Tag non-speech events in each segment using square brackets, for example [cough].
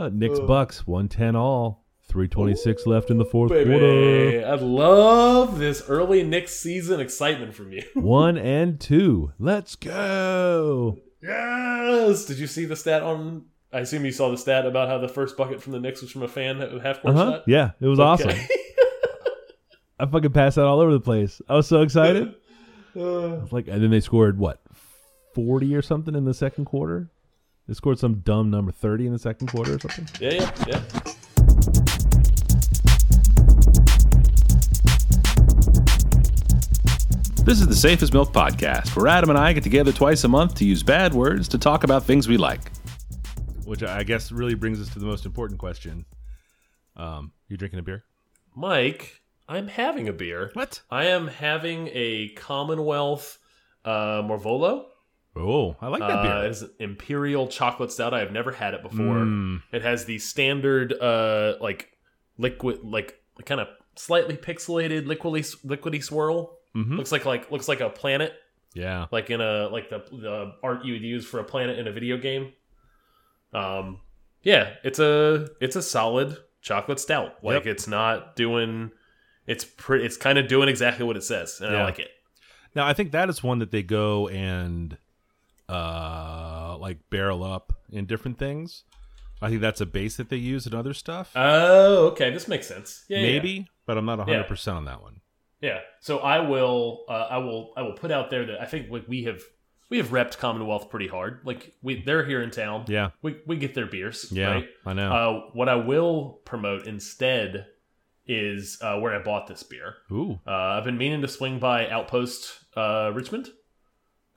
Uh, Knicks Bucks, 110 all. 326 left in the fourth quarter. I love this early Knicks season excitement from you. [laughs] One and two. Let's go. yes. Did you see the stat on? I assume you saw the stat about how the first bucket from the Knicks was from a fan half court Uh huh. shot. Yeah, it was awesome. [laughs] I fucking passed out all over the place. I was so excited. [laughs] Uh, like, and then they scored what, 40 or something in the second quarter? They scored some dumb number 30 in the second quarter or something. yeah, yeah, yeah. This is the Safest Milk Podcast, where Adam and I get together twice a month to use bad words to talk about things we like. Which I guess really brings us to the most important question. Um, you drinking a beer? Mike, I'm having a beer. What? I am having a Commonwealth uh, Marvolo. Oh, I like that Uh, beer. it's imperial chocolate stout. I have never had it before. Mm. It has the standard, uh, like liquid, like kind of slightly pixelated, liquidy, liquidy swirl. Mhm. Looks like like looks like a planet, Yeah. like in a like the the art you would use for a planet in a video game. Um, yeah, it's a it's a solid chocolate stout. Like Yep. it's not doing. It's pretty. It's kind of doing exactly what it says, and I like it. Now I think that is one that they go and uh like barrel up in different things. I think that's a base that they use in other stuff. Oh, okay, this makes sense. Yeah, yeah, yeah. Maybe, but I'm not 100% on that one. Yeah. So I will uh, I will I will put out there that I think like we have we have repped Commonwealth pretty hard. Like we they're here in town. Yeah. We we get their beers. Yeah. Right? I know. Uh, what I will promote instead is uh, where I bought this beer. Ooh. Uh, I've been meaning to swing by Outpost uh, Richmond,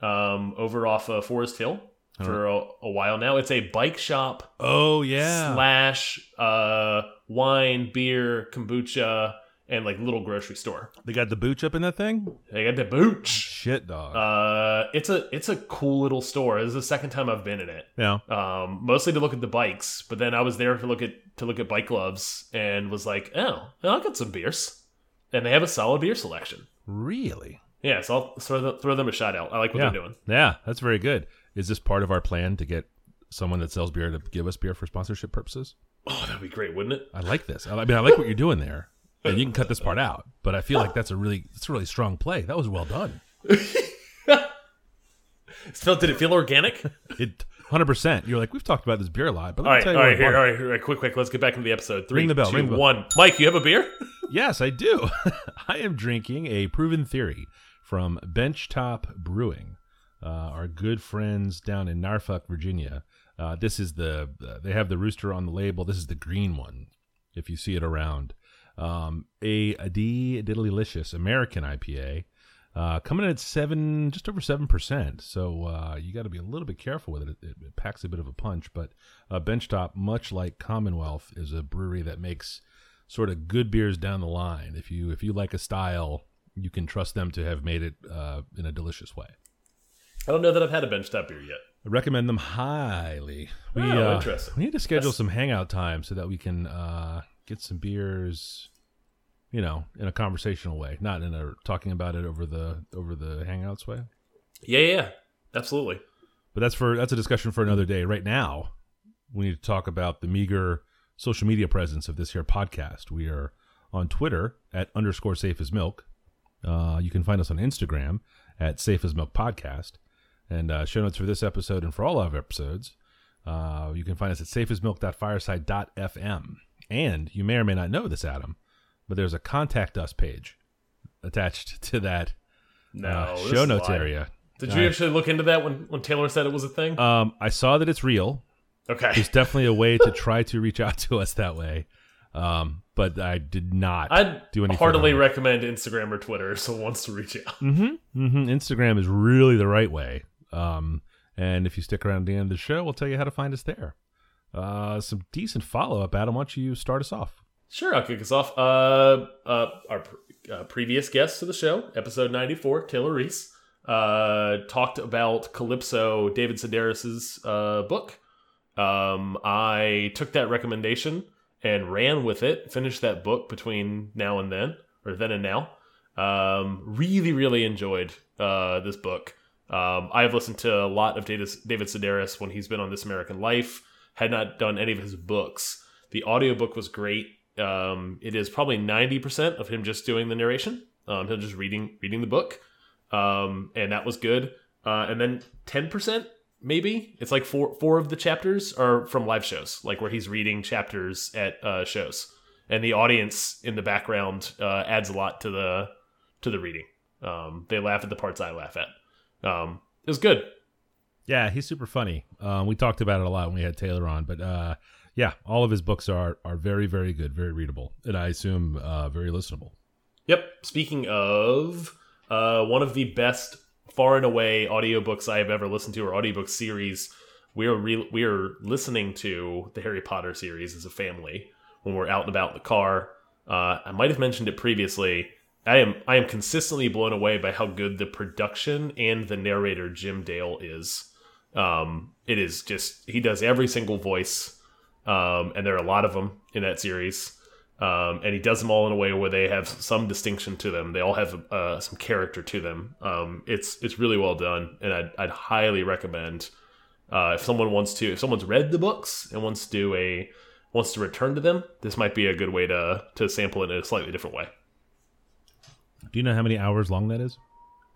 um, over off uh, Forest Hill for a, a while now. It's a bike shop Oh yeah. slash uh, wine, beer, kombucha, and like little grocery store. they got the booch up in that thing? They got the booch. Shit, dog. Uh, it's a it's a cool little store. This is the second time I've been in it. yeah. Um, mostly to look at the bikes, but then I was there to look at to look at bike gloves and was like, oh, I got some beers. And they have a solid beer selection. Really? Yeah, so I'll throw, the, throw them a shout out. I like what yeah. they're doing. Yeah, that's very good. Is this part of our plan to get someone that sells beer to give us beer for sponsorship purposes? Oh, that'd be great, wouldn't it? I like this. I mean, I like what you're doing there. And you can cut this part out, but I feel like that's a really, that's a really strong play. That was well done. [laughs] Felt did it feel organic? [laughs] It, hundred percent. You're like, we've talked about this beer a lot, but let all me tell all you right, here, all right, all right, quick, quick. Let's get back into the episode. Three, Ring the bell, two, ring the bell. one. Mike, you have a beer? [laughs] Yes, I do. I am drinking a proven theory from Benchtop Brewing, uh, our good friends down in Norfolk, Virginia. Uh, this is the uh, they have the rooster on the label. This is the green one, if you see it around. Um, a, a D Diddlylicious American IPA, uh, coming in at seven, just over seven percent. So uh, you got to be a little bit careful with it. It, it. packs a bit of a punch, but uh, Benchtop, much like Commonwealth, is a brewery that makes sort of good beers down the line. If you if you like a style, you can trust them to have made it uh, in a delicious way. I don't know that I've had a bench top beer yet. I recommend them highly. We Oh, uh, interesting. we need to schedule That's- some hangout time so that we can uh, get some beers, you know, in a conversational way, not in a talking about it over the over the hangouts way. Yeah, yeah, yeah. absolutely. But that's for that's a discussion for another day. Right now, we need to talk about the meager social media presence of this here podcast. We are on Twitter at underscore safe as milk. Uh, you can find us on Instagram at safe as milk podcast. And uh, show notes for this episode and for all of our episodes, uh, you can find us at safeasmilk.fireside.fm. And you may or may not know this, Adam, but there's a contact us page attached [laughs] to that No, uh, show notes lying. area. Did you actually look into that when, when Taylor said it was a thing? Um, I saw that it's real. okay. there's definitely a way to try to reach out to us that way. Um, but I did not I'd do anything. heartily recommend Instagram or Twitter if someone wants to reach out. Mm-hmm, mm-hmm. Instagram is really the right way. Um, and if you stick around the end of the show, we'll tell you how to find us there. Uh, some decent follow up, Adam. Why don't you start us off? Sure, I'll kick us off. Uh, uh, our pr- uh, previous guest to the show, episode 94, Taylor Reese, uh, talked about Calypso, David Sedaris's uh, book. Um, I took that recommendation and ran with it, finished that book between now and then, or then and now. Um, really, really enjoyed uh, this book. Um, I've listened to a lot of David, Sedaris when he's been on This American Life. had not done any of his books. The audiobook was great. Um, it is probably 90% of him just doing the narration, um, him just reading reading the book. Um, and that was good. Uh, and then 10% maybe it's like four four of the chapters are from live shows, like where he's reading chapters at uh, shows, and the audience in the background uh, adds a lot to the to the reading. Um, they laugh at the parts I laugh at. Um, it was good. Yeah, he's super funny. Um, we talked about it a lot when we had Taylor on, but uh, yeah, all of his books are are very very good, very readable, and I assume uh, very listenable. Yep. Speaking of uh, one of the best far and away audiobooks I have ever listened to or audiobook series. We are we are listening to the Harry Potter series as a family when we're out and about in the car. Uh, I might have mentioned it previously. I am I am consistently blown away by how good the production and the narrator Jim Dale is. Um, it is just he does every single voice, um, and there are a lot of them in that series. Um, and he does them all in a way where they have some distinction to them. They all have uh, some character to them. Um, it's it's really well done, and I'd, I'd highly recommend uh, if someone wants to, if someone's read the books and wants to do a wants to return to them, this might be a good way to to sample it in a slightly different way. Do you know how many hours long that is?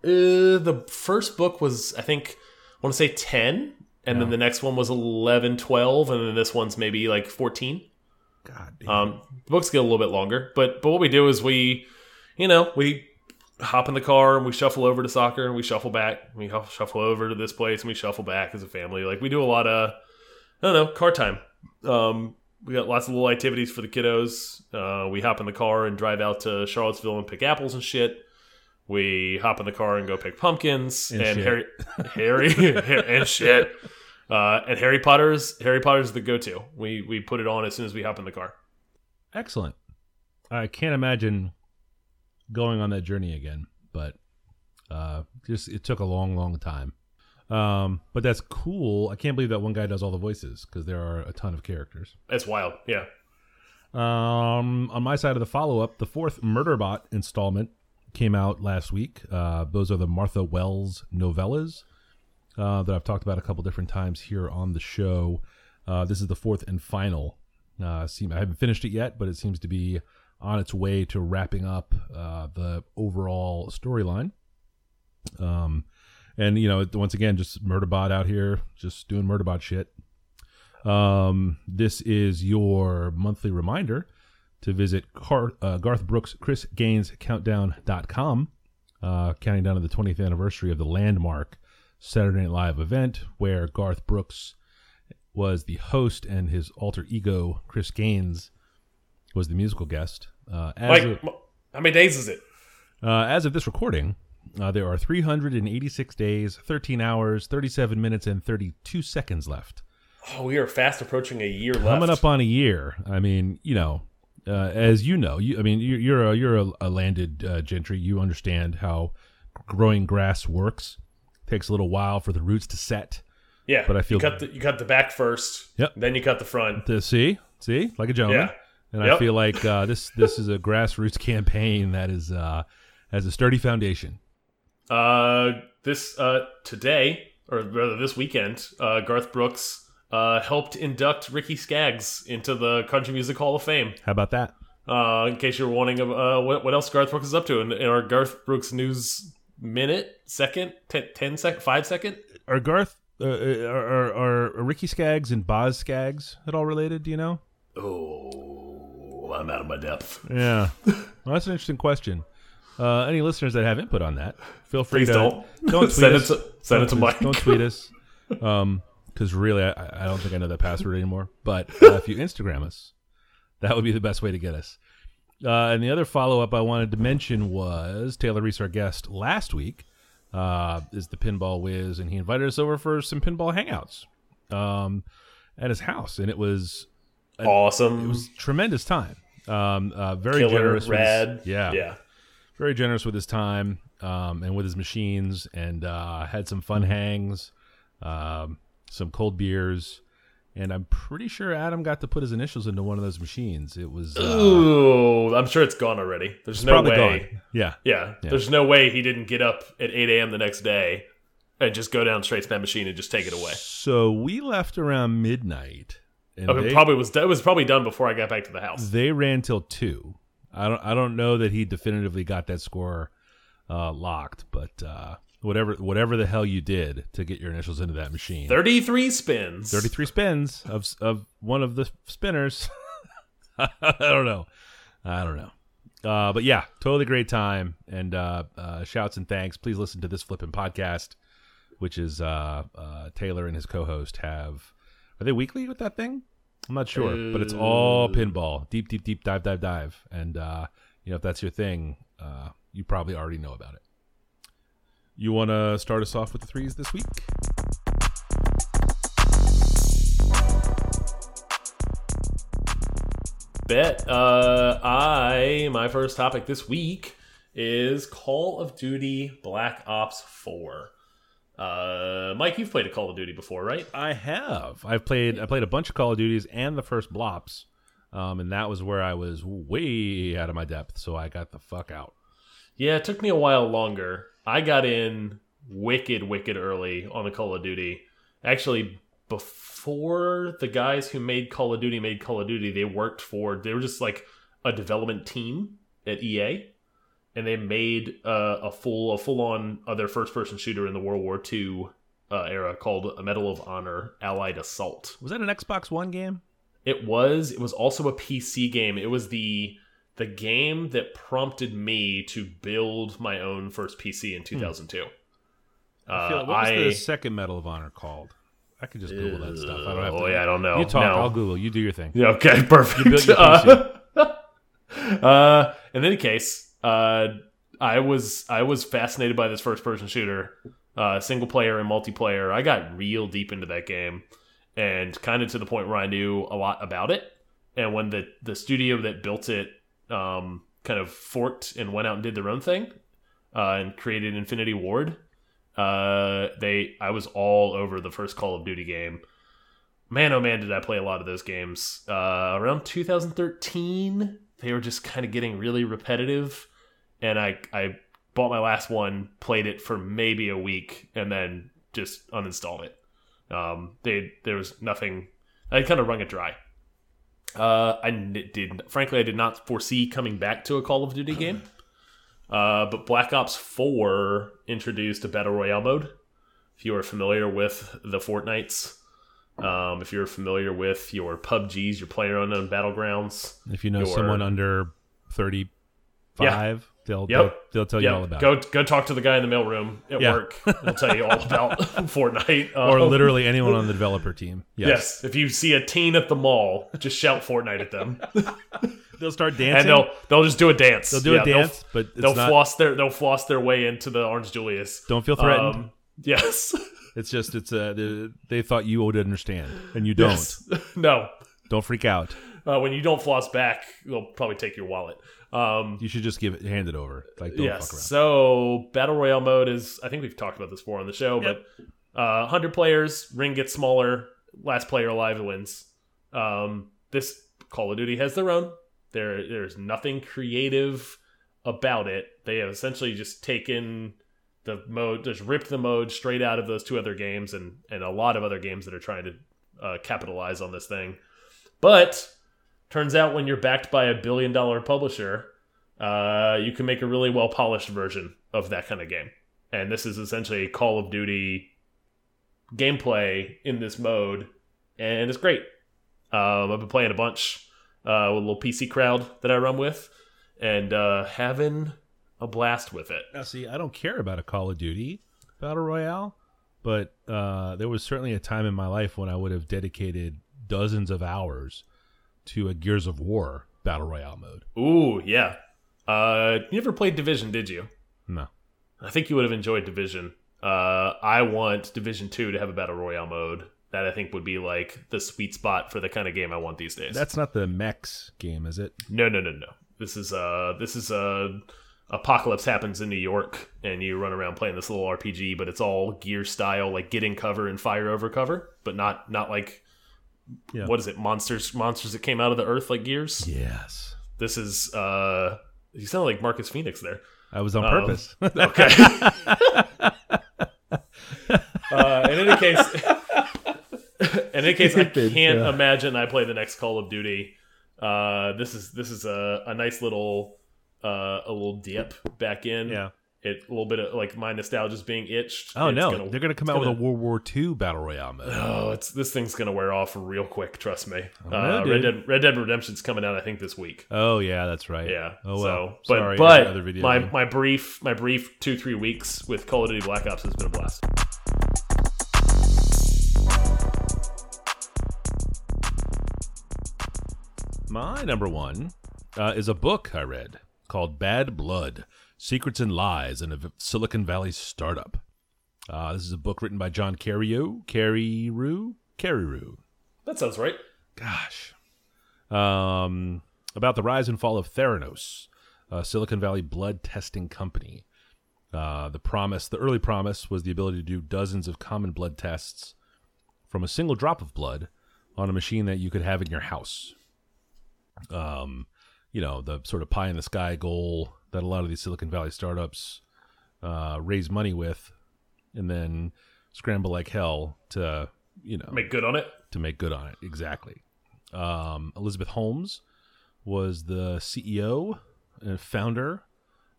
Uh, the first book was, I think, I want to say ten, and yeah. then the next one was 11, 12, and then this one's maybe like fourteen. God damn. Um, the books get a little bit longer, but but what we do is we, you know, we hop in the car and we shuffle over to soccer and we shuffle back. We shuffle over to this place and we shuffle back as a family. Like we do a lot of, I don't know, car time. Um, we got lots of little activities for the kiddos. Uh, we hop in the car and drive out to Charlottesville and pick apples and shit. We hop in the car and go pick pumpkins and, and Harry, [laughs] Harry and shit. Uh, and Harry Potter's Harry Potter's the go-to. We we put it on as soon as we hop in the car. Excellent. I can't imagine going on that journey again, but uh, just it took a long, long time. Um, but that's cool. I can't believe that one guy does all the voices because there are a ton of characters. It's wild. Yeah. Um, on my side of the follow up, the fourth Murderbot installment came out last week. Uh, those are the Martha Wells novellas uh, that I've talked about a couple different times here on the show. Uh, this is the fourth and final. Uh, seem, I haven't finished it yet, but it seems to be on its way to wrapping up uh, the overall storyline. Um, and you know, once again, just Murderbot out here, just doing Murderbot shit. Um, this is your monthly reminder to visit Car- uh, Garth Brooks Chris Gaines Countdown.com, uh, counting down to the 20th anniversary of the landmark Saturday Night Live event where Garth Brooks was the host and his alter ego Chris Gaines was the musical guest. Uh, Mike, of, how many days is it? Uh, as of this recording, uh, there are 386 days, 13 hours, 37 minutes, and 32 seconds left. Oh, we are fast approaching a year Coming left. up on a year. I mean, you know, uh, as you know, you, I mean, you're, you're a you're a, a landed uh, gentry. You understand how growing grass works takes a little while for the roots to set. Yeah, but I feel you cut the you cut the back first. Yep. Then you cut the front. To see, see, like a gentleman. Yeah. And yep. I feel like uh, this this is a [laughs] grassroots campaign that is uh, has a sturdy foundation. Uh, this uh, today or rather this weekend, uh, Garth Brooks uh, helped induct Ricky Skaggs into the Country Music Hall of Fame. How about that? Uh, in case you're wondering uh, what, what else Garth Brooks is up to in, in our Garth Brooks news minute, second, ten, ten sec, five second. Are Garth, uh, uh, are, are, are Ricky Skaggs and Boz Scaggs at all related? Do you know? Oh, I'm out of my depth. [laughs] Yeah, well, that's an interesting question. Uh, any listeners that have input on that, feel free Please to don't don't [laughs] tweet send us. It to, send it to Mike. Don't tweet us. Um, because really, I, I don't think I know that password anymore. But uh, if you Instagram us, that would be the best way to get us. Uh, and the other follow up I wanted to mention was Taylor Reese, our guest last week, uh, is the Pinball Whiz, and he invited us over for some pinball hangouts um, at his house, and it was an, awesome. It was tremendous time. Um, uh, very Killer, generous, rad, his, yeah, yeah, very generous with his time um, and with his machines, and uh, had some fun hangs, um, some cold beers and I'm pretty sure Adam got to put his initials into one of those machines. It was. Uh, Ooh, I'm sure it's gone already. There's no way. Yeah. yeah. yeah, There's no way he didn't get up at 8 a.m. the next day and just go down straight to that machine and just take it away. So we left around midnight and Okay, they, probably was it was probably done before I got back to the house. they ran till two. I don't I don't know that he definitively got that score uh, locked, but uh, whatever whatever the hell you did to get your initials into that machine, Thirty three spins. 33 spins of of one of the spinners. [laughs] I don't know. I don't know. Uh, but yeah, totally great time. And uh, uh, shouts and thanks. Please listen to this flipping podcast, which is uh, uh, Taylor and his co-host have. Are they weekly with that thing? I'm not sure, but it's all pinball, deep, deep, deep dive, dive, dive. And uh, you know, if that's your thing, uh, you probably already know about it. You want to start us off with the threes this week? Bet. Uh, I my first topic this week is Call of Duty Black Ops Four. Uh, Mike, you've played a Call of Duty before, right? I have. I've played. I played a bunch of Call of Duties and the first Blops, um, and that was where I was way out of my depth. So I got the fuck out. Yeah, it took me a while longer. I got in wicked, wicked early on the Call of Duty. Actually, before the guys who made Call of Duty made Call of Duty, they worked for. They were just like a development team at EA, and they made uh, a full, a full on other first person shooter in the World War II uh, era called a Medal of Honor Allied Assault. Was that an Xbox One game? It was. It was also a PC game. It was the the game that prompted me to build my own first PC in 2002. I feel- Uh, what was I the second Medal of Honor called? I could just Google that stuff. I don't have to. oh yeah, I don't know. You talk. No. I'll Google. You do your thing. Yeah, okay, [laughs] perfect. built your Uh, [laughs] uh, in any case, uh, I was I was fascinated by this first person shooter, uh, single player and multiplayer. I got real deep into that game, and kind of to the point where I knew a lot about it. And when the the studio that built it um, kind of forked and went out and did their own thing, uh, and created Infinity Ward, uh, they I was all over the first Call of Duty game. Man oh man did i play a lot of those games. Uh, around 2013 they were just kind of getting really repetitive and i i bought my last one played it for maybe a week and then just uninstalled it. Um they there was nothing i kind of wrung it dry uh i n- did frankly i did not foresee coming back to a call of duty game. [clears throat] Uh but black ops 4 introduced a battle royale mode. If you are familiar with the fortnites um, if you're familiar with your PUBGs, your player unknown battlegrounds, If you know Your- someone under thirty-five, they'll, Yep. they'll they'll tell you all about. go it. go talk to the guy in the mailroom at Yeah. work. He'll tell you all about [laughs] [laughs] Fortnite. Or Um, literally anyone on the developer team. Yes. yes. If you see a teen at the mall, just shout Fortnite at them, [laughs] they'll start dancing. and they'll they'll just do a dance. They'll do Yeah, a dance, but it's They'll, not. floss their they'll floss their way into the Orange Julius. Don't feel threatened. Um, yes. it's just it's uh, they, they thought you would understand, and you don't. Yes. no. Don't freak out. Uh, when you don't floss back, they'll probably take your wallet. Um, You should just give it, hand it over. Like don't yes. fuck around. So battle royale mode is. I think we've talked about this before on the show, but uh, hundred players, ring gets smaller. Last player alive wins. Um, this Call of Duty has their own. There, there's nothing creative about it. They have essentially just taken the mode, just ripped the mode straight out of those two other games, and and a lot of other games that are trying to uh, capitalize on this thing. But turns out when you're backed by a billion dollar publisher, uh, you can make a really well polished version of that kind of game. And this is essentially a Call of Duty gameplay in this mode, and it's great. Um, I've been playing a bunch uh, with a little PC crowd that I run with, and uh, having a blast with it. Now, see, I don't care about a Call of Duty battle royale, but uh, there was certainly a time in my life when I would have dedicated dozens of hours to a Gears of War battle royale mode. Ooh, yeah. Uh, you never played Division, did you? No, I think you would have enjoyed Division. Uh, I want Division Two to have a battle royale mode. That I think would be like the sweet spot for the kind of game I want these days. that's not the mechs game, is it? no, no, no, no. This is uh, this is uh, apocalypse happens in New York, and you run around playing this little RPG, but it's all gear style, like get in cover and fire over cover, but not not like Yeah. what is it? Monsters, monsters that came out of the earth like gears. Yes, This is uh, you sound like Marcus Fenix there. I was on Um, purpose. [laughs] Okay. [laughs] uh, in any case, [laughs] in any case, I can't yeah. imagine I play the next Call of Duty. Uh, this is this is a, a nice little uh, a little dip back in. Yeah. It a little bit of like my nostalgia nostalgia's being itched. Oh It's no, gonna- they're gonna come out with a World War II battle royale mode. Oh, it's this thing's gonna wear off real quick. Trust me. Uh. Red Dead Red Dead Redemption's coming out, I think, this week. Oh yeah, that's right. Yeah. Oh well. So, but Sorry, but video my my brief my brief two three weeks with Call of Duty Black Ops has been a blast. My number one uh, is a book I read called Bad Blood Secrets and Lies in a Silicon Valley Startup. Uh, this is a book written by John Carreyrou. Carreyrou? Carreyrou. That sounds right. Gosh. Um, about the rise and fall of Theranos, a Silicon Valley blood testing company. Uh, the promise, the early promise, was the ability to do dozens of common blood tests from a single drop of blood on a machine that you could have in your house. Um, you know, the sort of pie in the sky goal that a lot of these Silicon Valley startups uh, raise money with, and then scramble like hell to, you know, Make good on it. to make good on it. Exactly. Um, Elizabeth Holmes was the CEO and founder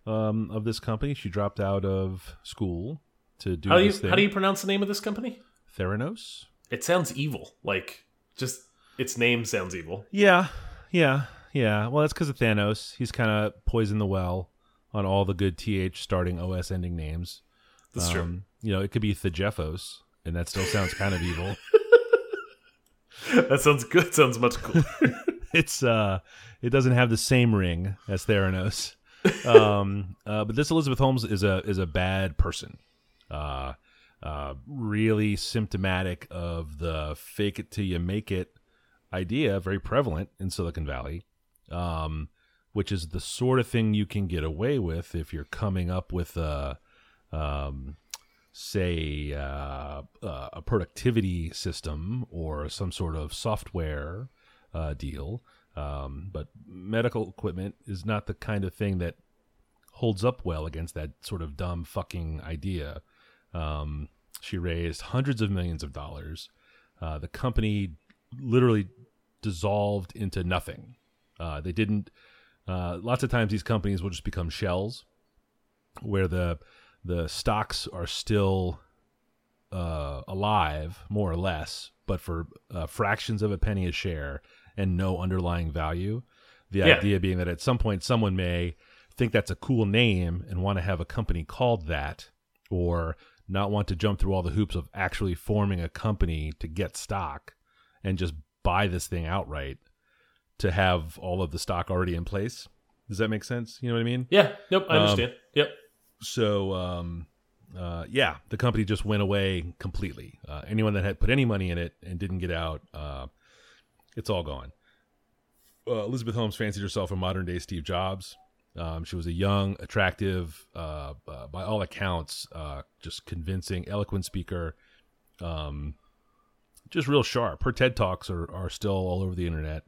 um, of this company. She dropped out of school to do How do you this thing. how do you pronounce the name of this company? Theranos? It sounds evil. Like just its name sounds evil. Yeah, yeah, yeah. Well, that's because of Thanos. He's kind of poisoned the well on all the good th starting OS ending names. That's true. Um, You know, it could be Thejeffos, and that still sounds kind of evil. [laughs] that sounds good. Sounds much cooler. [laughs] it's uh it doesn't have the same ring as Theranos. Um uh, but this Elizabeth Holmes is a is a bad person. Uh uh really symptomatic of the fake it till you make it idea, very prevalent in Silicon Valley. Um which is the sort of thing you can get away with if you're coming up with a um say uh, uh, a productivity system or some sort of software uh, deal. Um, but medical equipment is not the kind of thing that holds up well against that sort of dumb fucking idea. Um, she raised hundreds of millions of dollars. Uh, the company literally dissolved into nothing. Uh, they didn't. Uh, lots of times, these companies will just become shells, where the the stocks are still uh, alive, more or less, but for uh, fractions of a penny a share and no underlying value. The Yeah. idea being that at some point someone may think that's a cool name and want to have a company called that, or not want to jump through all the hoops of actually forming a company to get stock and just buy this thing outright to have all of the stock already in place. Does that make sense? You know what I mean? yeah. Nope. I Um, understand. yep. so um, uh, yeah, the company just went away completely. Uh, anyone that had put any money in it and didn't get out, uh, it's all gone. Uh, Elizabeth Holmes fancied herself a modern day Steve Jobs. Um, she was a young, attractive, uh, uh, by all accounts, uh, just convincing, eloquent speaker. Um, just real sharp. Her TED talks are, are still all over the internet.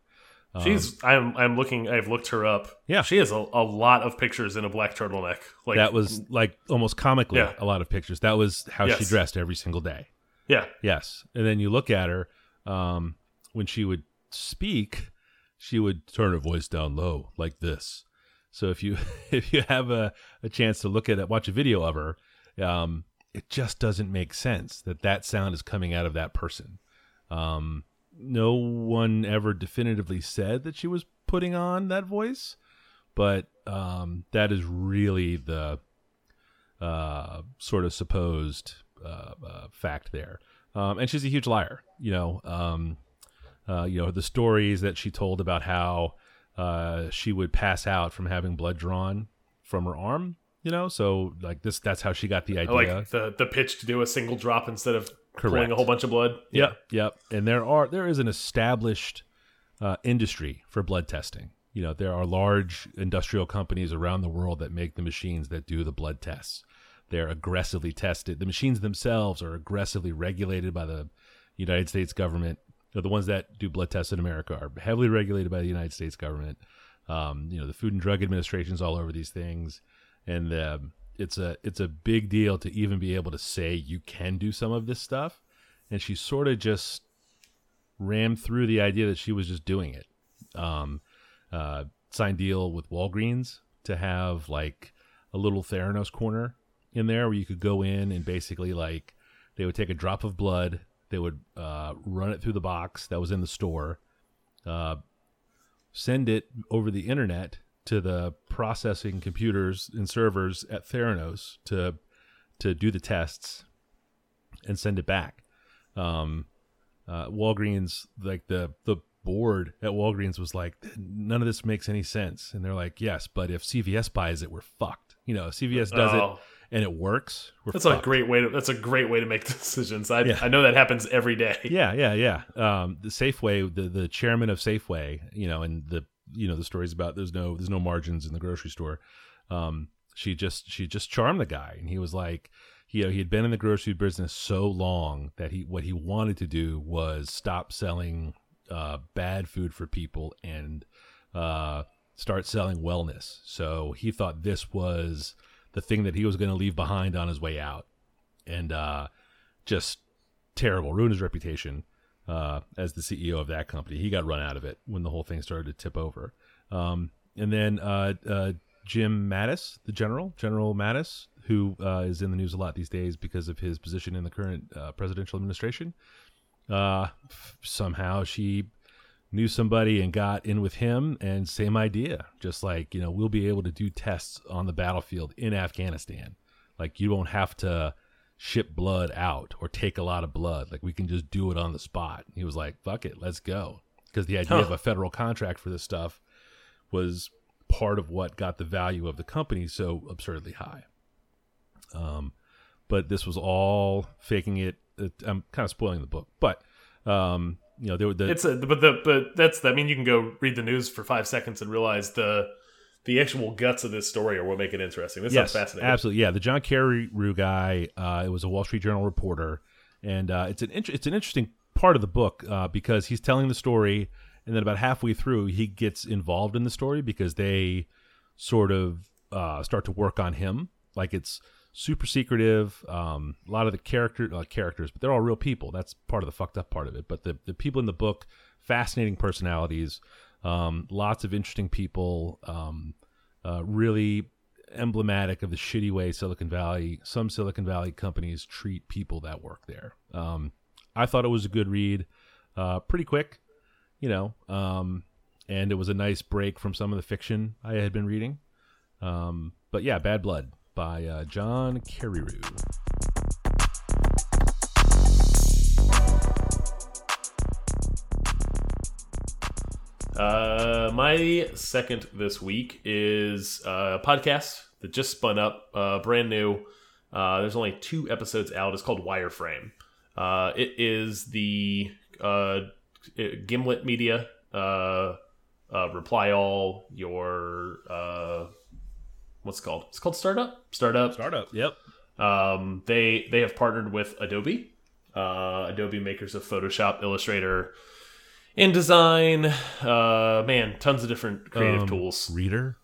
She's. I'm. I'm looking. I've looked her up. Yeah. She has a, a lot of pictures in a black turtleneck. Like that was like almost comically Yeah. a lot of pictures. That was how she dressed every single day. Yeah. Yes, and then you look at her um, when she would speak, she would turn her voice down low like this. So if you [laughs] if you have a, a chance to look at it, watch a video of her, um, it just doesn't make sense that that sound is coming out of that person. Um, no one ever definitively said that she was putting on that voice, but um, that is really the uh, sort of supposed uh, uh, fact there. Um, and she's a huge liar. You know, um, uh, you know the stories that she told about how uh, she would pass out from having blood drawn from her arm. You know, so like this, that's how she got the idea. like the the pitch to do a single drop instead of pulling Correct. a whole bunch of blood. Yep, yep. And there are there is an established uh, industry for blood testing. You know, there are large industrial companies around the world that make the machines that do the blood tests. They're aggressively tested. The machines themselves are aggressively regulated by the United States government. You know, the ones that do blood tests in America are heavily regulated by the United States government. Um, you know, the Food and Drug Administration is all over these things, and um, it's a it's a big deal to even be able to say you can do some of this stuff. And she sort of just rammed through the idea that she was just doing it. Um, uh, signed deal with Walgreens to have like a little Theranos corner in there where you could go in and basically like they would take a drop of blood, they would uh, run it through the box that was in the store, uh, send it over the internet to the processing computers and servers at Theranos to to do the tests and send it back. Um, uh, Walgreens, like the the board at Walgreens was like, none of this makes any sense, and they're like, yes, but if CVS buys it, we're fucked. You know, CVS does Oh. it and it works. We're That's fucked. a great way to. That's a great way to make [laughs] decisions. I Yeah. I know that happens every day. Yeah, yeah, yeah. Um, the Safeway, the the chairman of Safeway, you know, and the you know the stories about there's no there's no margins in the grocery store. Um, she just she just charmed the guy, and he was like, you know, he had been in the grocery business so long that he what he wanted to do was stop selling uh, bad food for people and uh, start selling wellness. So he thought this was the thing that he was going to leave behind on his way out, and uh, just terrible, ruined his reputation uh, as the CEO of that company. He got run out of it when the whole thing started to tip over. Um, and then uh, uh, Jim Mattis, the general, General Mattis, who uh, is in the news a lot these days because of his position in the current uh, presidential administration. Uh, somehow she knew somebody and got in with him, and same idea. Just like you know, we'll be able to do tests on the battlefield in Afghanistan. Like you won't have to ship blood out or take a lot of blood. Like we can just do it on the spot. He was like, "Fuck it, let's go." Because the idea Huh. of a federal contract for this stuff was part of what got the value of the company so absurdly high. Um, but this was all faking it. it I'm kind of spoiling the book, but um, you know, there were the It's a but the but that's I mean you can go read the news for five seconds and realize the the actual guts of this story are what make it interesting. This yes, sounds fascinating. absolutely. Yeah, the John Kerry Carreyrou guy. Uh, it was a Wall Street Journal reporter, and uh, it's an it's an interesting part of the book uh, because he's telling the story, and then about halfway through, he gets involved in the story because they sort of uh, start to work on him. Like it's super secretive. Um, a lot of the character characters, but they're all real people. That's part of the fucked up part of it. But the the people in the book, fascinating personalities. Um, lots of interesting people. Um, uh, really emblematic of the shitty way Silicon Valley, some Silicon Valley companies treat people that work there. Um, I thought it was a good read, uh, pretty quick, you know, um, and it was a nice break from some of the fiction I had been reading. Um, but yeah, Bad Blood by uh, John Carreyrou. Uh, my second this week is uh, a podcast that just spun up, uh, brand new. Uh, there's only two episodes out. It's called Wireframe. Uh, it is the uh, Gimlet Media, uh, uh, Reply All, your uh, what's it called? It's called Startup. Startup. Startup. Yep. Um, they they have partnered with Adobe, uh, Adobe makers of Photoshop, Illustrator, InDesign. Uh, man, tons of different creative Um, tools. Reader.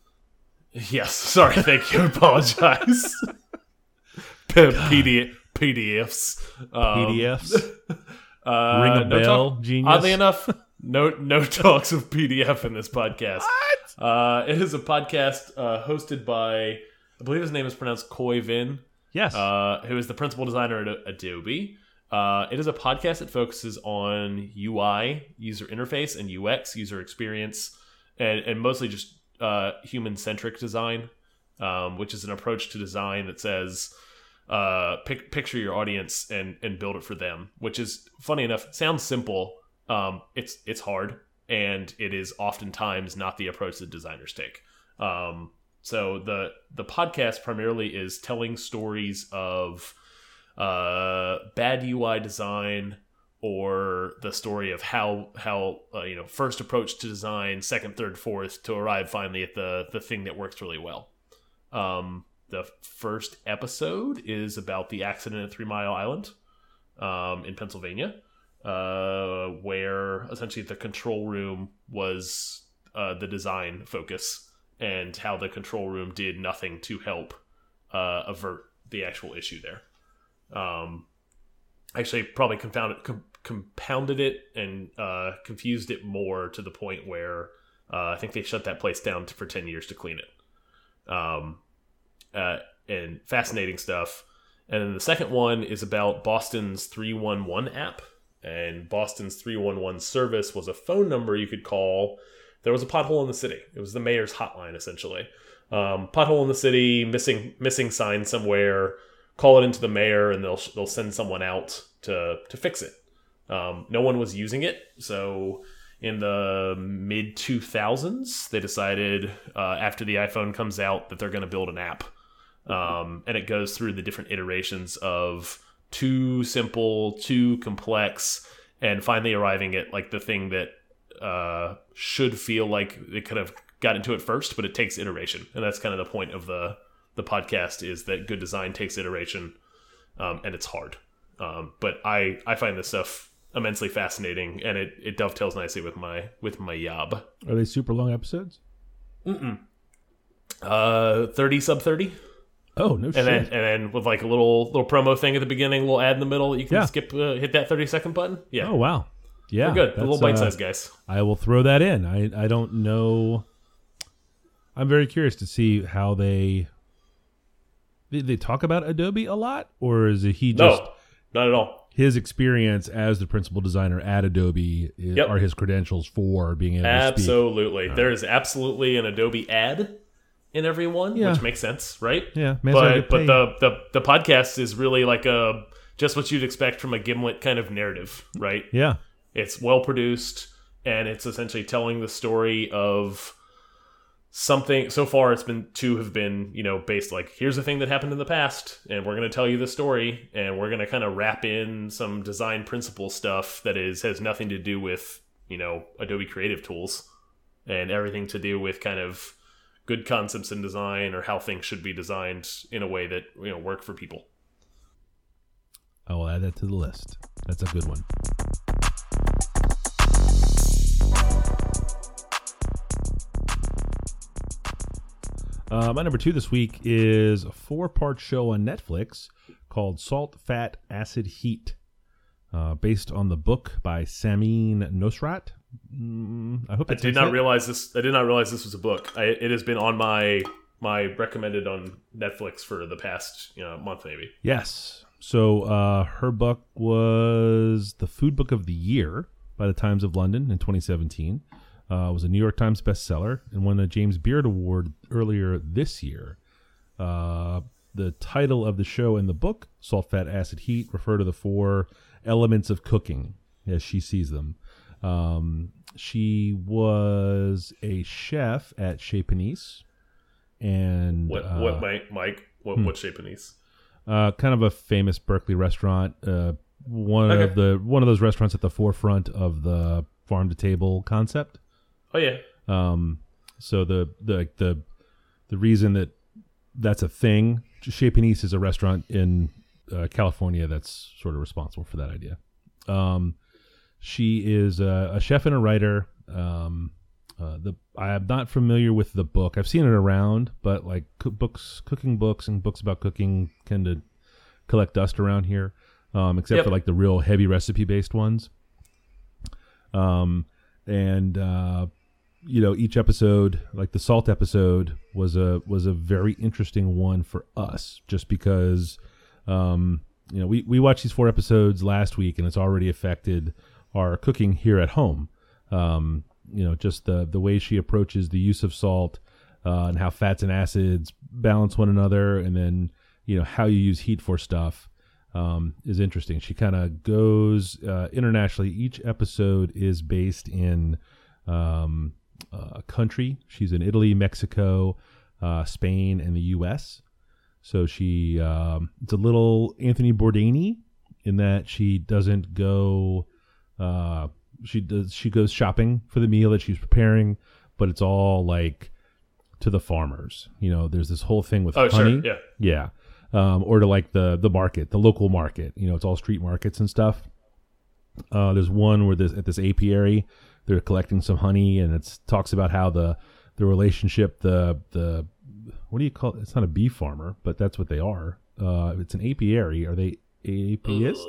Yes, [laughs] sorry, thank you. Apologize. [laughs] P- PD, PDFs. Um, PDFs. [laughs] Uh, Ring a no bell, talk- genius. Oddly enough, no no talks of PDF in this podcast. What? Uh, it is a podcast uh, hosted by, I believe his name is pronounced Khoi Vinh, Yes. uh, who is the principal designer at Adobe. Uh, it is a podcast that focuses on UI, user interface, and UX, user experience, and, and mostly just uh, human centric design, um, which is an approach to design that says, uh, pic picture your audience and, and build it for them, which is funny enough, sounds simple. Um, it's, it's hard, and it is oftentimes not the approach that designers take. Um, so the the podcast primarily is telling stories of uh, bad UI design or the story of how how uh, you know first approach to design, second, third, fourth to arrive finally at the the thing that works really well. Um, the first episode is about the accident at Three Mile Island um, in Pennsylvania, uh, where essentially the control room was uh, the design focus and how the control room did nothing to help uh, avert the actual issue there. Um, actually, probably confounded, com compounded it and uh, confused it more to the point where uh, I think they shut that place down for ten years to clean it. Um, uh, and fascinating stuff. And then the second one is about Boston's 311 app. And Boston's 311 service was a phone number you could call. There was a pothole in the city. It was the mayor's hotline, essentially. Um, pothole in the city, missing missing sign somewhere. Call it into the mayor, and they'll they'll send someone out to to fix it. Um, no one was using it, so in the mid 2000s, they decided uh, after the iPhone comes out that they're going to build an app. Um, and it goes through the different iterations of too simple, too complex, and finally arriving at like the thing that uh, should feel like it could have got into it first, but it takes iteration, and that's kind of the point of the the podcast is that good design takes iteration, um, and it's hard. Um, but I I find this stuff immensely fascinating, and it it dovetails nicely with my with my yob. Are they super long episodes? Mm -mm. Uh, thirty sub thirty. Oh no! And shit. then and then with like a little little promo thing at the beginning, a little ad in the middle. You can Yeah. skip, uh, hit that thirty second button. Yeah, oh wow! Yeah, we're good. A little bite uh, sized guys. I will throw that in. I I don't know. I'm very curious to see how they. They, they talk about Adobe a lot, or is it he just No, not at all. his experience as the principal designer at Adobe i- Yep. are his credentials for being able to speak? Absolutely, there is absolutely an Adobe ad in every one, Yeah. which makes sense, right? Yeah, but but the, the the podcast is really like a just what you'd expect from a Gimlet kind of narrative, right? yeah, It's well produced and it's essentially telling the story of something so far it's been two have been you know based like here's a thing that happened in the past and we're going to tell you the story and we're going to kind of wrap in some design principle stuff that is has nothing to do with you know adobe creative tools and everything to do with kind of good concepts in design or how things should be designed in a way that you know work for people I will add that to the list. That's a good one. Uh, my number two this week is a four-part show on Netflix called Salt, Fat, Acid, Heat, uh, based on the book by Samin Nosrat. Mm, I hope I did not it. realize this. I did not realize this was a book. I, it has been on my my recommended on Netflix for the past you know month maybe. Yes. So uh, her book was the food book of the year by the Times of London in 2017. Uh, was a New York Times bestseller and won a James Beard Award earlier this year. Uh, the title of the show and the book, Salt, Fat, Acid, Heat, refer to the four elements of cooking as she sees them. Um, she was a chef at Chez Panisse. And What uh, what Mike Mike what what shape Anise? uh, kind of a famous Berkeley restaurant. Uh, one Okay. of the one of those restaurants at the forefront of the farm to table concept. Oh yeah, Um, so the the the the reason that that's a thing, Chez Panisse is a restaurant in uh, California that's sort of responsible for that idea. Um, she is a, a chef and a writer. Um, uh, the I am not familiar with the book. I've seen it around, but like books, cooking books, and books about cooking tend to collect dust around here, um, except Yep. for like the real heavy recipe based ones. Um, and uh, you know, each episode, like the salt episode, was a was a very interesting one for us, just because, um, you know, we we watched these four episodes last week, and it's already affected our cooking here at home. Um, you know, just the the way she approaches the use of salt, uh, and how fats and acids balance one another, and then you know how you use heat for stuff um, is interesting. She kind of goes uh, internationally. Each episode is based in um, a country. She's in Italy, Mexico, uh, Spain, and the U.S. So she um, it's a little Anthony Bourdain in that she doesn't go. Uh, she does. She goes shopping for the meal that she's preparing, but it's all like to the farmers. You know, there's this whole thing with oh honey. sure, yeah. Yeah. Um, or to like the the market, the local market. You know, it's all street markets and stuff. Uh, there's one where this at this apiary, they're collecting some honey, and it talks about how the the relationship, the the what do you call it? It's not a bee farmer, but that's what they are. Uh, it's an apiary. Are they apiists?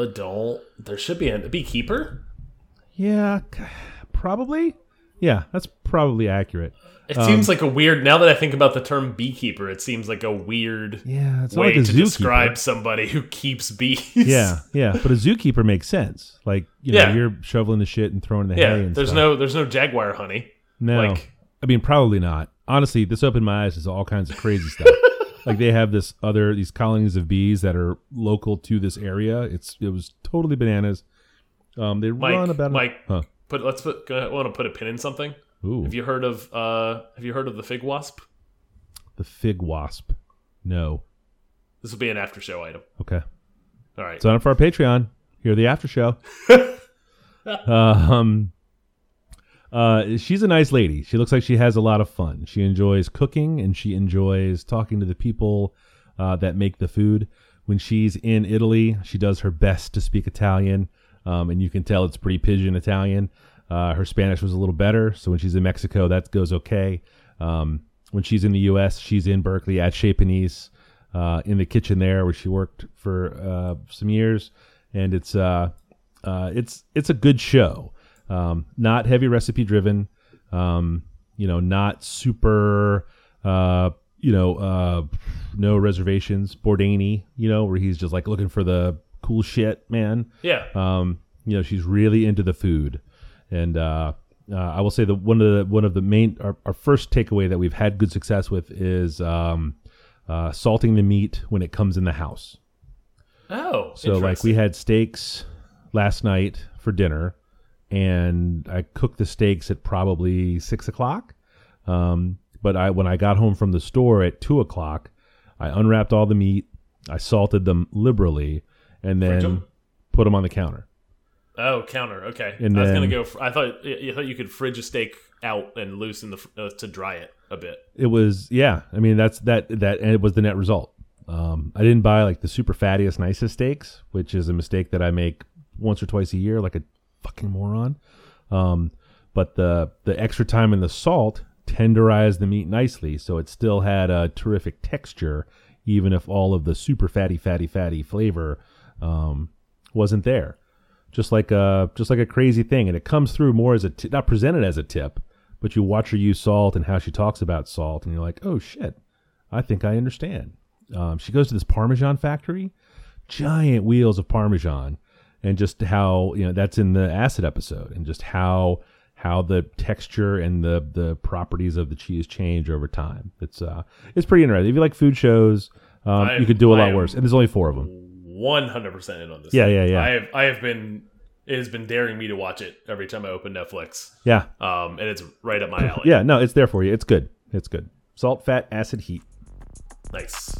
Uh, don't. There should be a beekeeper. Yeah, probably. Yeah, that's probably accurate. It Um, seems like a weird. Now that I think about the term beekeeper, it seems like a weird Yeah, it's way like a to zookeeper. describe somebody who keeps bees. Yeah, [laughs] yeah, but a zookeeper makes sense. Like you know, Yeah. you're shoveling the shit and throwing the yeah. hay. And There's stuff. no. There's no jaguar honey. no. like- I mean, probably not. Honestly, this opened my eyes to all kinds of crazy stuff. [laughs] like they have this other these colonies of bees that are local to this area. It's it was totally bananas. Um, they Mike, run about Mike, huh. Put let's put. I want to put a pin in something. Ooh, Have you heard of? uh Have you heard of the fig wasp? the fig wasp. No. This will be an after show item. Okay. All right. Sign up for our Patreon. Hear the after show. [laughs] um, uh, she's a nice lady. She looks like she has a lot of fun. She enjoys cooking and she enjoys talking to the people uh, that make the food. When she's in Italy, she does her best to speak Italian, um, and you can tell it's pretty pidgin Italian. Uh, her Spanish was a little better, so when she's in Mexico, that goes okay. Um, when she's in the U.S., she's in Berkeley at Chez Panisse, uh, in the kitchen there where she worked for uh, some years, and it's uh, uh, it's it's a good show. Um, not heavy recipe driven, um, you know, not super, uh, you know, uh, no reservations. Bourdain, you know, where he's just like looking for the cool shit, man. yeah. Um, you know, she's really into the food, and uh, uh, I will say that one of the one of the main our, our first takeaway that we've had good success with is um, uh, salting the meat when it comes in the house. oh. So like we had steaks last night for dinner, and I cooked the steaks at probably six o'clock. Um, but I when I got home from the store at two o'clock, I unwrapped all the meat, I salted them liberally, and then then 'em? put them on the counter. Oh, counter. Okay. And I was gonna go. I thought. I thought you could fridge a steak out and loosen the uh, to dry it a bit. It was yeah. I mean that's that that and it was the net result. Um, I didn't buy like the super fattiest nicest steaks, which is a mistake that I make once or twice a year, like a fucking moron. Um, but the the extra time in the salt tenderized the meat nicely, so it still had a terrific texture, even if all of the super fatty, fatty, fatty flavor um, wasn't there. Just like a just like a crazy thing, and it comes through more as a t- not presented as a tip, but you watch her use salt and how she talks about salt, and you're like, oh shit, I think I understand. Um, she goes to this Parmesan factory, giant wheels of Parmesan, and just how you know that's in the acid episode, and just how how the texture and the the properties of the cheese change over time. It's uh it's pretty interesting. If you like food shows, um, you could do a lot worse, and there's only four of them. One hundred percent in on this. Yeah, thing. yeah, yeah. I have. I have been. It has been daring me to watch it every time I open Netflix. Yeah, Um, and it's right up my [laughs] alley. yeah, no, it's there for you. It's good. It's good. Salt, fat, acid, heat. Nice.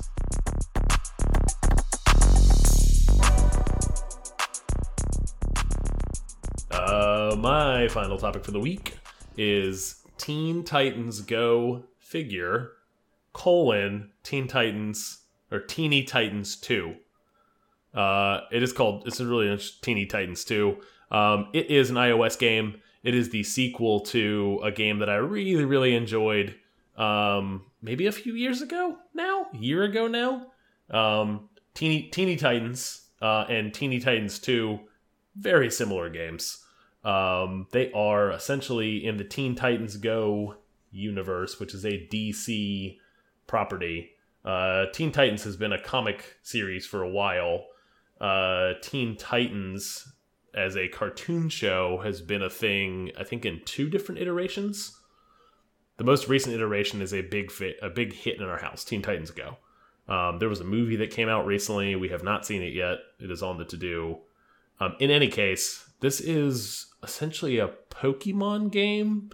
Uh, my final topic for the week is Teen Titans Go figure colon Teen Titans or Teeny Titans Two. Uh, it is called. It's really Teeny Titans Two. Um, it is an iOS game. It is the sequel to a game that I really, really enjoyed. Um, maybe a few years ago now, a year ago now. Um, Teeny Teeny Titans uh, and Teeny Titans Two, very similar games. Um, they are essentially in the Teen Titans Go universe, which is a DC property. Uh, Teen Titans has been a comic series for a while. Uh, Teen Titans as a cartoon show has been a thing, I think, in two different iterations. The most recent iteration is a big fit, a big hit in our house. Teen Titans Go. Um, there was a movie that came out recently. We have not seen it yet. It is on the to do. Um, in any case, this is essentially a Pokemon game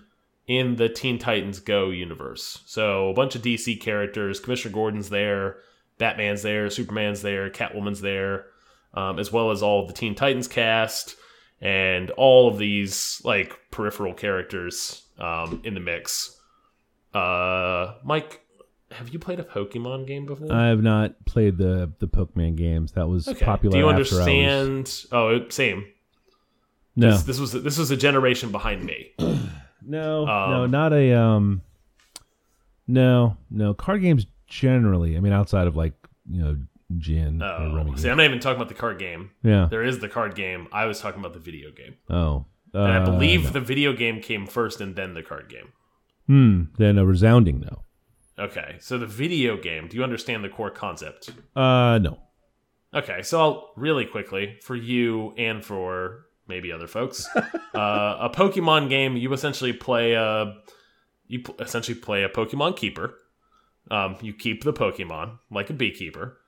in the Teen Titans Go universe. So a bunch of DC characters. Commissioner Gordon's there, Batman's there, Superman's there, Catwoman's there, um, as well as all of the Teen Titans cast and all of these like peripheral characters um, in the mix. Uh, Mike, have you played a Pokemon game before? I have not played the the Pokemon games. That was okay. popular. Do you after I was- understand? Oh, same. No, This, this was this was a generation behind me. [clears throat] no, no, Um, not a um. No, no card games generally. I mean, outside of like you know gin Oh, see, I'm not even talking about the card game. yeah. There is the card game. I was talking about the video game, Oh. and I Uh, believe no. the video game came first and then the card game. Hmm. Then a resounding no. Okay, so the video game. Do you understand the core concept? Uh, no. Okay, so I'll really quickly for you and for maybe other folks, [laughs] uh, a Pokemon game. You essentially play a you essentially play a Pokemon keeper. Um, you keep the Pokemon like a beekeeper,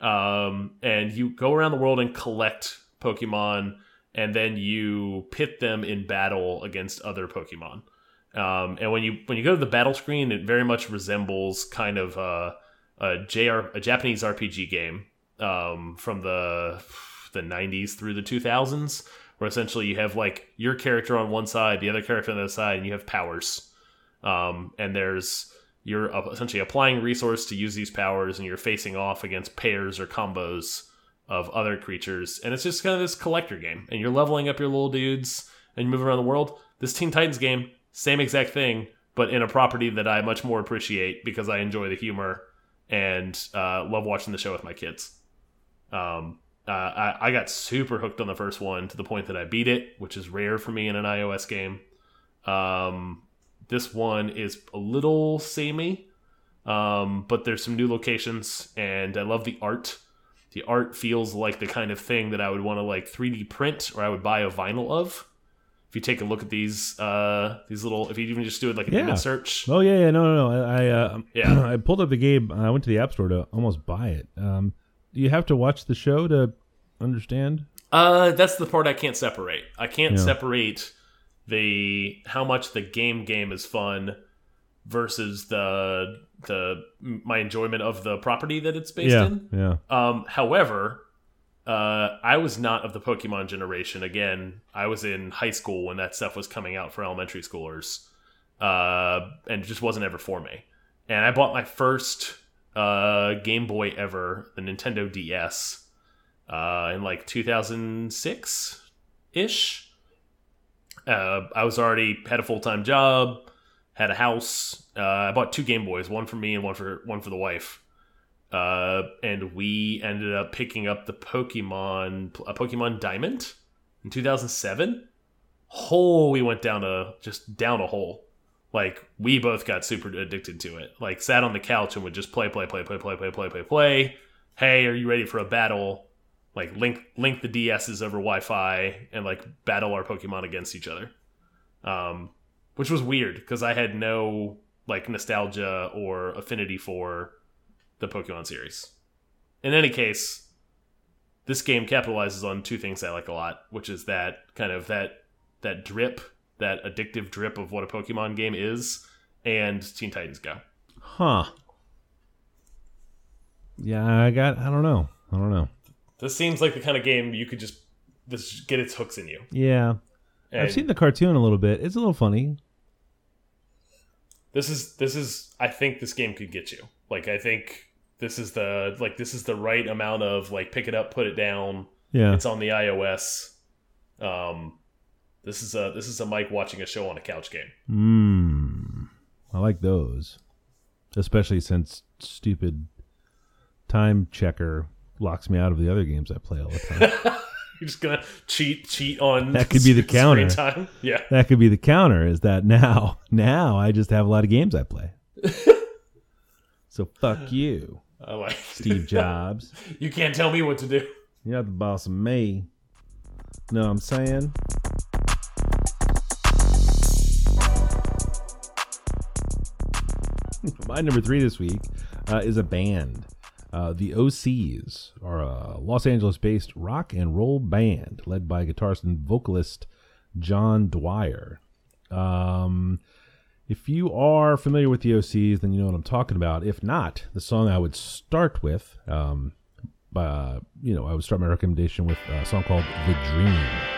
um, and you go around the world and collect Pokemon, and then you pit them in battle against other Pokemon. Um, and when you when you go to the battle screen, it very much resembles kind of uh, a JR a Japanese RPG game um, from the the 90s through the 2000s, where essentially you have like your character on one side, the other character on the other side, and you have powers. Um, and there's you're essentially applying resource to use these powers, and you're facing off against pairs or combos of other creatures, and it's just kind of this collector game, and you're leveling up your little dudes and you move around the world. This Teen Titans game, same exact thing, but in a property that I much more appreciate because I enjoy the humor and uh, love watching the show with my kids. Um, uh, I, I got super hooked on the first one to the point that I beat it, which is rare for me in an iOS game. Um, this one is a little samey, um, but there's some new locations, and I love the art. The art feels like the kind of thing that I would want to like 3D print or I would buy a vinyl of. If you take a look at these, uh, these little, if you even just do it like an Yeah. image search, Oh yeah, yeah, no, no, no. I, I uh, [clears throat] Yeah. I pulled up the game. I went to the app store to almost buy it. Um, do you have to watch the show to understand? Uh, that's the part I can't separate. I can't Yeah. separate the how much the game game is fun versus the the my enjoyment of the property that it's based yeah, in. yeah. Um, however, uh, I was not of the Pokemon generation. Again, I was in high school when that stuff was coming out for elementary schoolers, uh, and it just wasn't ever for me. And I bought my first uh, Game Boy ever, the Nintendo DS, uh, in like 2006 ish. Uh, I was already had a full time job, had a house. Uh, I bought two Game Boys, one for me and one for one for the wife. Uh, and we ended up picking up the Pokemon, a Pokemon Diamond in 2007. Hole, we went down a just down a hole. Like we both got super addicted to it. Like sat on the couch and would just play, play, play, play, play, play, play, play, play. Hey, are you ready for a battle? Like link link the DSs over Wi-Fi and like battle our Pokemon against each other. Um, which was weird because I had no like nostalgia or affinity for the Pokemon series. In any case, this game capitalizes on two things I like a lot, which is that kind of that that drip, that addictive drip of what a Pokemon game is, and Teen Titans Go. Huh. Yeah, I got. I don't know. I don't know. This seems like the kind of game you could just this get its hooks in you. Yeah, And I've seen the cartoon a little bit. It's a little funny. this is this is I think this game could get you. Like I think this is the like this is the right amount of like pick it up, put it down. Yeah. It's on the iOS. Um, this is a this is a Mike watching a show on a couch game. Mmm. I like those, especially since stupid time checker locks me out of the other games I play all the time. [laughs] You're just gonna cheat cheat on That could be the [laughs] counter. time. Yeah, that could be the counter. Is that now? [laughs] Now I just have a lot of games I play. so fuck you, I like Steve Jobs. you can't tell me what to do. You're not the boss of me. Know what I'm saying? My number three this week uh, is a band. Uh, the OCs are a Los Angeles based rock and roll band led by guitarist and vocalist John Dwyer. Um, if you are familiar with the OCs, then you know what I'm talking about. If not, the song I would start with, um, you know, I would start my recommendation with a song called The Dream.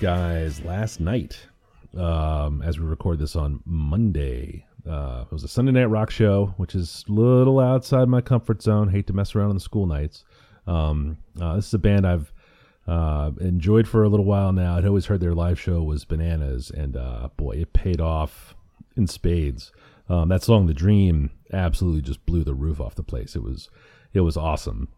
Guys last night um, as we record this on Monday. Uh, it was a Sunday night rock show, which is a little outside my comfort zone. Hate to mess around on the school nights. Um, uh, this is a band I've uh, enjoyed for a little while now. I'd always heard their live show was bananas, and uh, boy, it paid off in spades. Um, that song, "The Dream," absolutely just blew the roof off the place. It was, it was awesome.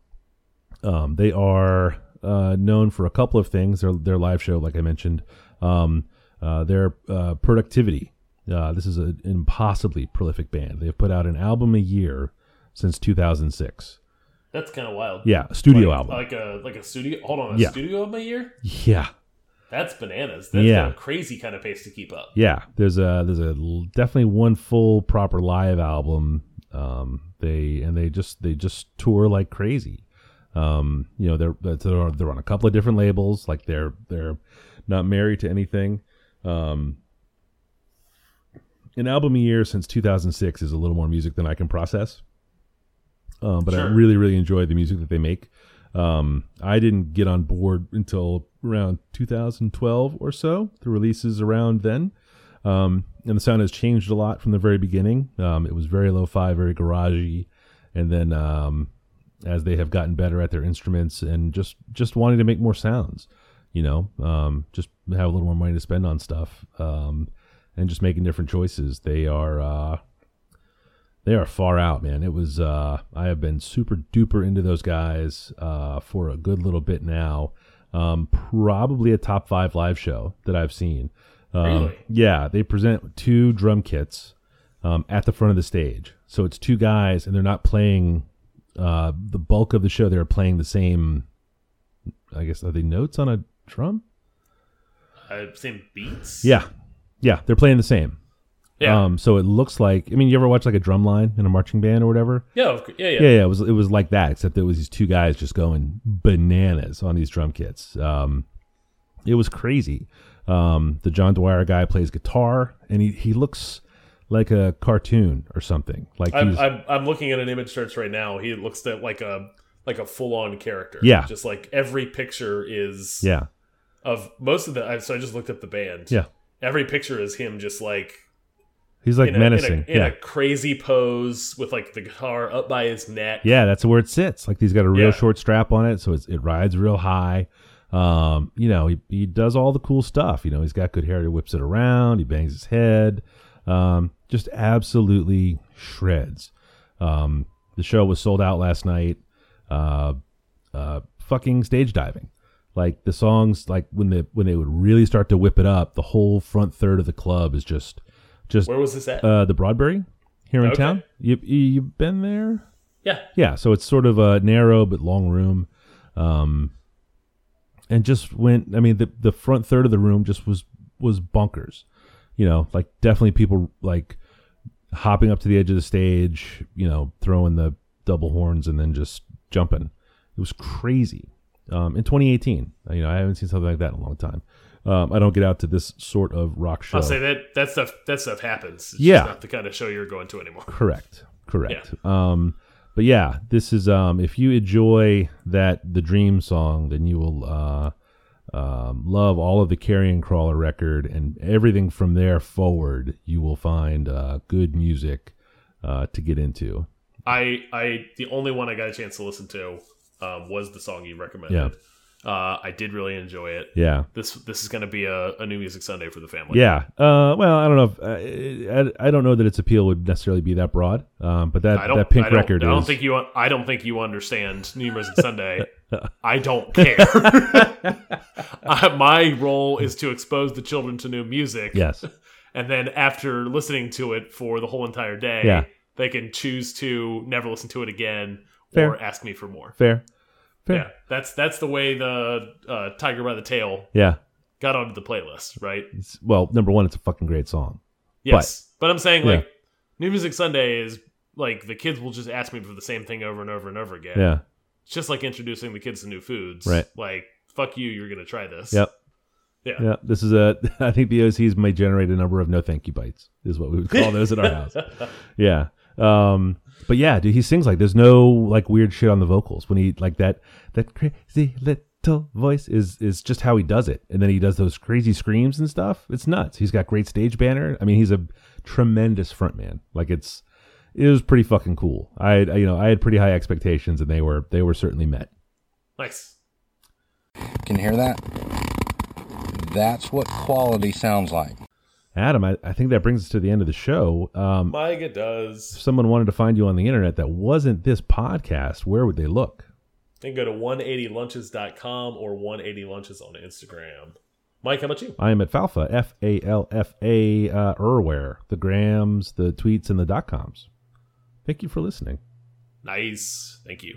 Um, they are uh, known for a couple of things. Their their live show, like I mentioned, um, uh, their uh, productivity. Uh, this is an impossibly prolific band. They've put out an album a year since 2006. That's kind of wild. Yeah, a studio like, album. Like a like a studio. Hold on, a Yeah. studio album a year? yeah, That's bananas. That's Yeah. a crazy kind of pace to keep up. yeah. There's a there's a definitely one full proper live album. Um, they and they just they just tour like crazy. Um, you know they're they're they're on a couple of different labels. Like they're they're not married to anything. Um, an album a year since 2006 is a little more music than I can process. Um, but I really really enjoy the music that they make. Um, I didn't get on board until around 2012 or so. The releases around then. Um, and the sound has changed a lot from the very beginning. Um, it was very lo-fi, very garagey, and then um, as they have gotten better at their instruments and just just wanting to make more sounds, you know, um, just have a little more money to spend on stuff, um, and just making different choices. They are uh, they are far out, man. It was uh, I have been super duper into those guys uh, for a good little bit now. Um, probably a top five live show that I've seen. Um, Really? Yeah, they present two drum kits um, at the front of the stage. So it's two guys, and they're not playing uh, the bulk of the show. They're playing the same. I guess are they notes on a drum? I've seen beats. Yeah, yeah, they're playing the same. yeah, Um, so it looks like I mean, you ever watch like a drum line in a marching band or whatever? yeah, of yeah, yeah. Yeah, yeah, it was it was like that, except it was these two guys just going bananas on these drum kits. Um, it was crazy. Um, the John Dwyer guy plays guitar, and he he looks like a cartoon or something. Like I'm, I'm I'm looking at an image search right now. He looks at like a like a full on character. Yeah. just like every picture is yeah, of most of the. I- So I just looked up the band. yeah. every picture is him just like He's like in, a, menacing. in, a, in yeah, a crazy pose with like the guitar up by his neck. yeah, that's where it sits. Like he's got a real Yeah. short strap on it, so it's, it rides real high. Um, you know, he he does all the cool stuff. You know, he's got good hair. He whips it around. He bangs his head. Um, just absolutely shreds. Um, the show was sold out last night. Uh, uh, fucking stage diving. Like the songs, like when they when they would really start to whip it up, the whole front third of the club is just just Where was this at? uh, the Broadberry here in Okay. town. You you have been there? yeah, Yeah, so it's sort of a narrow but long room. Um, and just went. I mean, the the front third of the room just was was bonkers. You know, like definitely people like hopping up to the edge of the stage. You know, throwing the double horns and then just jumping. It was crazy. Um, in 2018, you know, I haven't seen something like that in a long time. Um, I don't get out to this sort of rock show. I'll say that that stuff that stuff happens. It's Yeah. not the kind of show you're going to anymore. Correct. Correct. Um, but yeah, this is um, if you enjoy that the Dream song, then you will uh, um, love all of the Carrion Crawler record and everything from there forward. You will find uh, good music uh, to get into. I I the only one I got a chance to listen to um, was the song you recommended. Yeah. Uh, I did really enjoy it. Yeah. This this is going to be a, a new music Sunday for the family. Yeah. Uh, well, I don't know. If, uh, I, I don't know that its appeal would necessarily be that broad. Um, but that that pink record I don't is. think you. I don't think you understand New Music [laughs] Sunday. I don't care. I, [laughs] my role is to expose the children to new music. yes. [laughs] and then after listening to it for the whole entire day, Yeah. they can choose to never listen to it again Fair. or ask me for more. Fair. Fair. Yeah, that's that's the way the uh, Tiger by the Tail Yeah. got onto the playlist, right? It's, well, number one, it's a fucking great song. Yes, but, I'm saying Yeah. like New Music Sunday is like the kids will just ask me for the same thing over and over and over again. Yeah. It's just like introducing the kids to new foods. Right. Like fuck you, you're gonna try this. Yep. Yeah. Yeah. This is a. [laughs] I think the OCs may generate a number of no thank you bites. Is what we would call those at our house. [laughs] Yeah. Um. But yeah, dude, he sings like there's no like weird shit on the vocals when he like that that crazy little voice is is just how he does it, and then he does those crazy screams and stuff. It's nuts. He's got great stage banner. I mean, he's a tremendous frontman. Like it's it was pretty fucking cool. I had, you know I had pretty high expectations, and they were they were certainly met. Nice. Can you hear that? That's what quality sounds like. Adam, I, I think that brings us to the end of the show. Um, Mike, it does. if someone wanted to find you on the internet that wasn't this podcast, where would they look? Then go to 180lunches.com or 180lunches on Instagram. Mike, how about you? I am at Falfa, F A L F A, uh, Erware, the grams, the tweets, and the dot coms. Thank you for listening. Nice. Thank you.